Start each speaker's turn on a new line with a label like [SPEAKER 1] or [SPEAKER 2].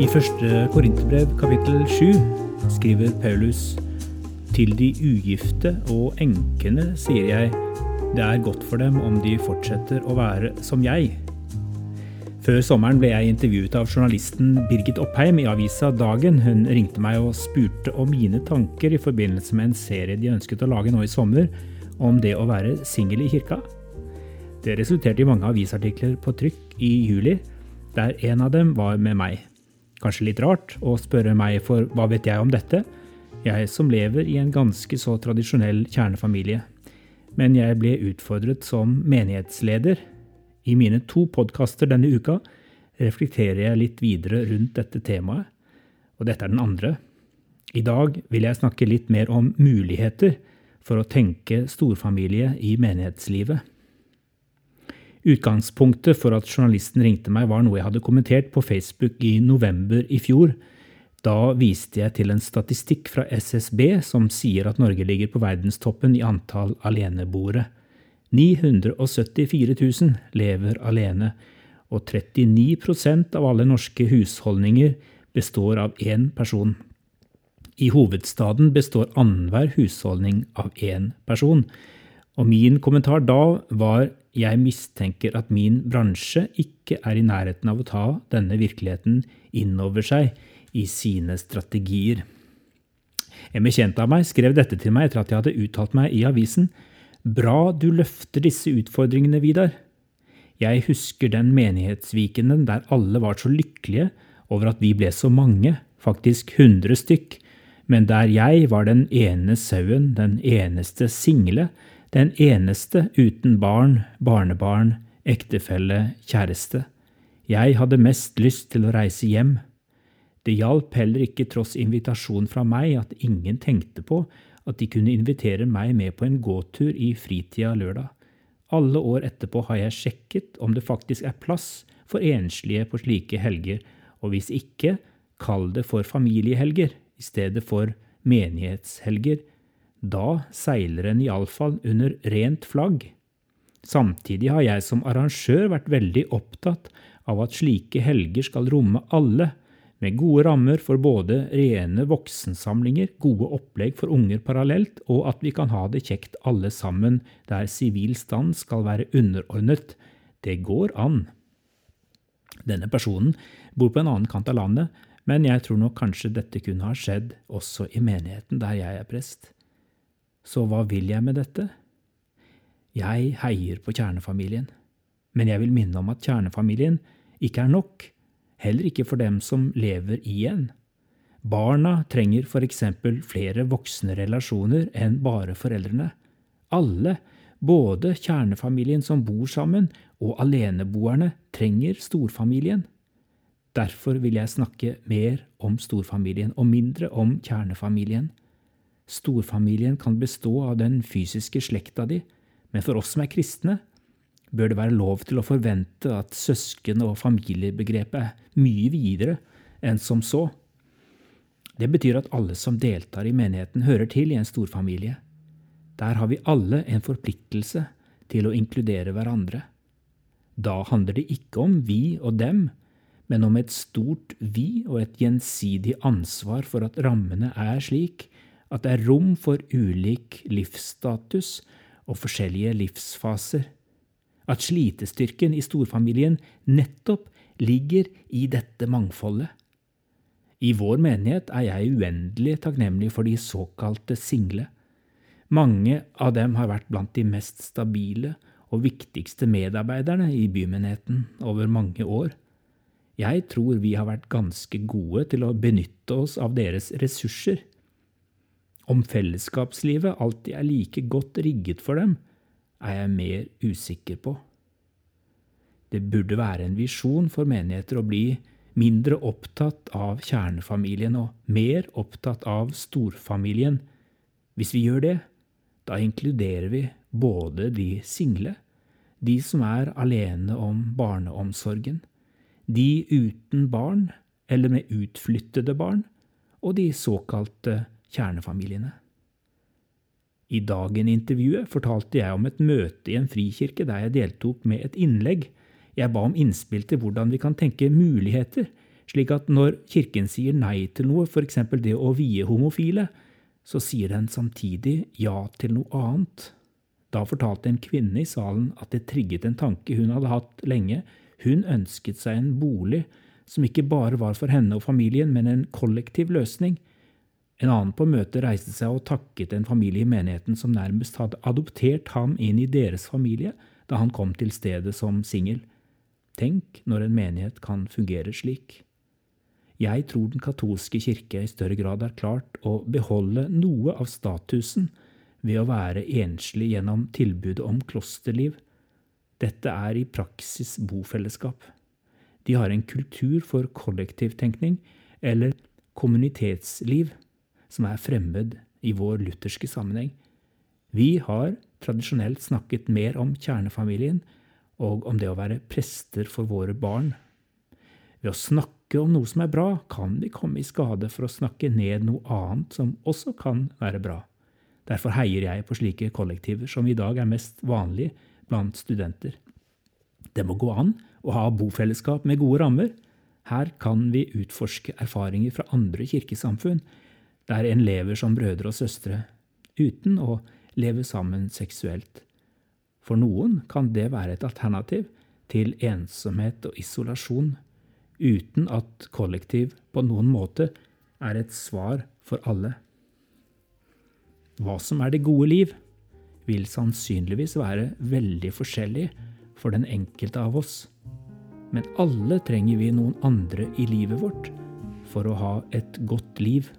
[SPEAKER 1] I første Korinterbrev kapittel 7 skriver Paulus til de ugifte og enkene sier jeg, det er godt for dem om de fortsetter å være som jeg. Før sommeren ble jeg intervjuet av journalisten Birgit Oppheim i avisa Dagen. Hun ringte meg og spurte om mine tanker i forbindelse med en serie de ønsket å lage nå i sommer, om det å være singel i kirka. Det resulterte i mange avisartikler på trykk i juli, der en av dem var med meg. Kanskje litt rart å spørre meg, for hva vet jeg om dette? Jeg som lever i en ganske så tradisjonell kjernefamilie. Men jeg ble utfordret som menighetsleder. I mine to podkaster denne uka reflekterer jeg litt videre rundt dette temaet, og dette er den andre. I dag vil jeg snakke litt mer om muligheter for å tenke storfamilie i menighetslivet. Utgangspunktet for at journalisten ringte meg, var noe jeg hadde kommentert på Facebook i november i fjor. Da viste jeg til en statistikk fra SSB som sier at Norge ligger på verdenstoppen i antall aleneboere. 974 000 lever alene, og 39% av alle norske husholdninger består av én person. I hovedstaden består annenhver husholdning av én person. Og min kommentar da var jeg mistenker at min bransje ikke er i nærheten av å ta denne virkeligheten inn over seg i sine strategier. En bekjent av meg skrev dette til meg etter at jeg hadde uttalt meg i avisen. Bra du løfter disse utfordringene, Vidar. Jeg husker den menighetsvikenden der alle var så lykkelige over at vi ble så mange, faktisk hundre stykk, men der jeg var den ene sauen, den eneste single, den eneste uten barn, barnebarn, ektefelle, kjæreste. Jeg hadde mest lyst til å reise hjem. Det hjalp heller ikke tross invitasjon fra meg at ingen tenkte på at de kunne invitere meg med på en gåtur i fritida lørdag. Alle år etterpå har jeg sjekket om det faktisk er plass for enslige på slike helger, og hvis ikke, kall det for familiehelger i stedet for menighetshelger, da seiler en iallfall under rent flagg. Samtidig har jeg som arrangør vært veldig opptatt av at slike helger skal romme alle, med gode rammer for både rene voksensamlinger, gode opplegg for unger parallelt, og at vi kan ha det kjekt alle sammen, der sivil stand skal være underordnet. Det går an. Denne personen bor på en annen kant av landet, men jeg tror nok kanskje dette kunne ha skjedd også i menigheten der jeg er prest. Så hva vil jeg med dette? Jeg heier på kjernefamilien, men jeg vil minne om at kjernefamilien ikke er nok, heller ikke for dem som lever igjen. Barna trenger eksempel flere voksne relasjoner enn bare foreldrene. Alle, både kjernefamilien som bor sammen og aleneboerne, trenger storfamilien. Derfor vil jeg snakke mer om storfamilien og mindre om kjernefamilien. Storfamilien kan bestå av den fysiske slekta di, men for oss som er kristne, bør det være lov til å forvente at søsken- og familiebegrepet er mye videre enn som så. Det betyr at alle som deltar i menigheten, hører til i en storfamilie. Der har vi alle en forpliktelse til å inkludere hverandre. Da handler det ikke om vi og dem, men om et stort vi og et gjensidig ansvar for at rammene er slik at det er rom for ulik livsstatus og forskjellige livsfaser. At slitestyrken i storfamilien nettopp ligger i dette mangfoldet. I vår menighet er jeg uendelig takknemlig for de såkalte single. Mange av dem har vært blant de mest stabile og viktigste medarbeiderne i bymenigheten over mange år. Jeg tror vi har vært ganske gode til å benytte oss av deres ressurser. Om fellesskapslivet alltid er like godt rigget for dem, er jeg mer usikker på. Det burde være en visjon for menigheter å bli mindre opptatt av kjernefamilien og mer opptatt av storfamilien. Hvis vi gjør det, da inkluderer vi både de single, de som er alene om barneomsorgen, de uten barn eller med utflyttede barn, og de såkalte kjernefamiliene. I Dagen-intervjuet fortalte jeg om et møte i en frikirke der jeg deltok med et innlegg. Jeg ba om innspill til hvordan vi kan tenke muligheter, slik at når Kirken sier nei til noe, f.eks. det å vie homofile, så sier den samtidig ja til noe annet. Da fortalte en kvinne i salen at det trigget en tanke hun hadde hatt lenge. Hun ønsket seg en bolig som ikke bare var for henne og familien, men en kollektiv løsning en annen på møtet reiste seg og takket en familie i menigheten som nærmest hadde adoptert ham inn i deres familie da han kom til stedet som singel. Tenk når en menighet kan fungere slik. Jeg tror den katolske kirke i større grad har klart å beholde noe av statusen ved å være enslig gjennom tilbudet om klosterliv. Dette er i praksis bofellesskap. De har en kultur for kollektivtenkning eller kommunitetsliv som er fremmed i vår lutherske sammenheng. Vi har tradisjonelt snakket mer om kjernefamilien og om det å være prester for våre barn. Ved å snakke om noe som er bra, kan vi komme i skade for å snakke ned noe annet som også kan være bra. Derfor heier jeg på slike kollektiver som i dag er mest vanlig blant studenter. Det må gå an å ha bofellesskap med gode rammer. Her kan vi utforske erfaringer fra andre kirkesamfunn der en lever som brødre og søstre, uten å leve sammen seksuelt. For noen kan det være et alternativ til ensomhet og isolasjon, uten at kollektiv på noen måte er et svar for alle. Hva som er det gode liv, vil sannsynligvis være veldig forskjellig for den enkelte av oss. Men alle trenger vi noen andre i livet vårt for å ha et godt liv.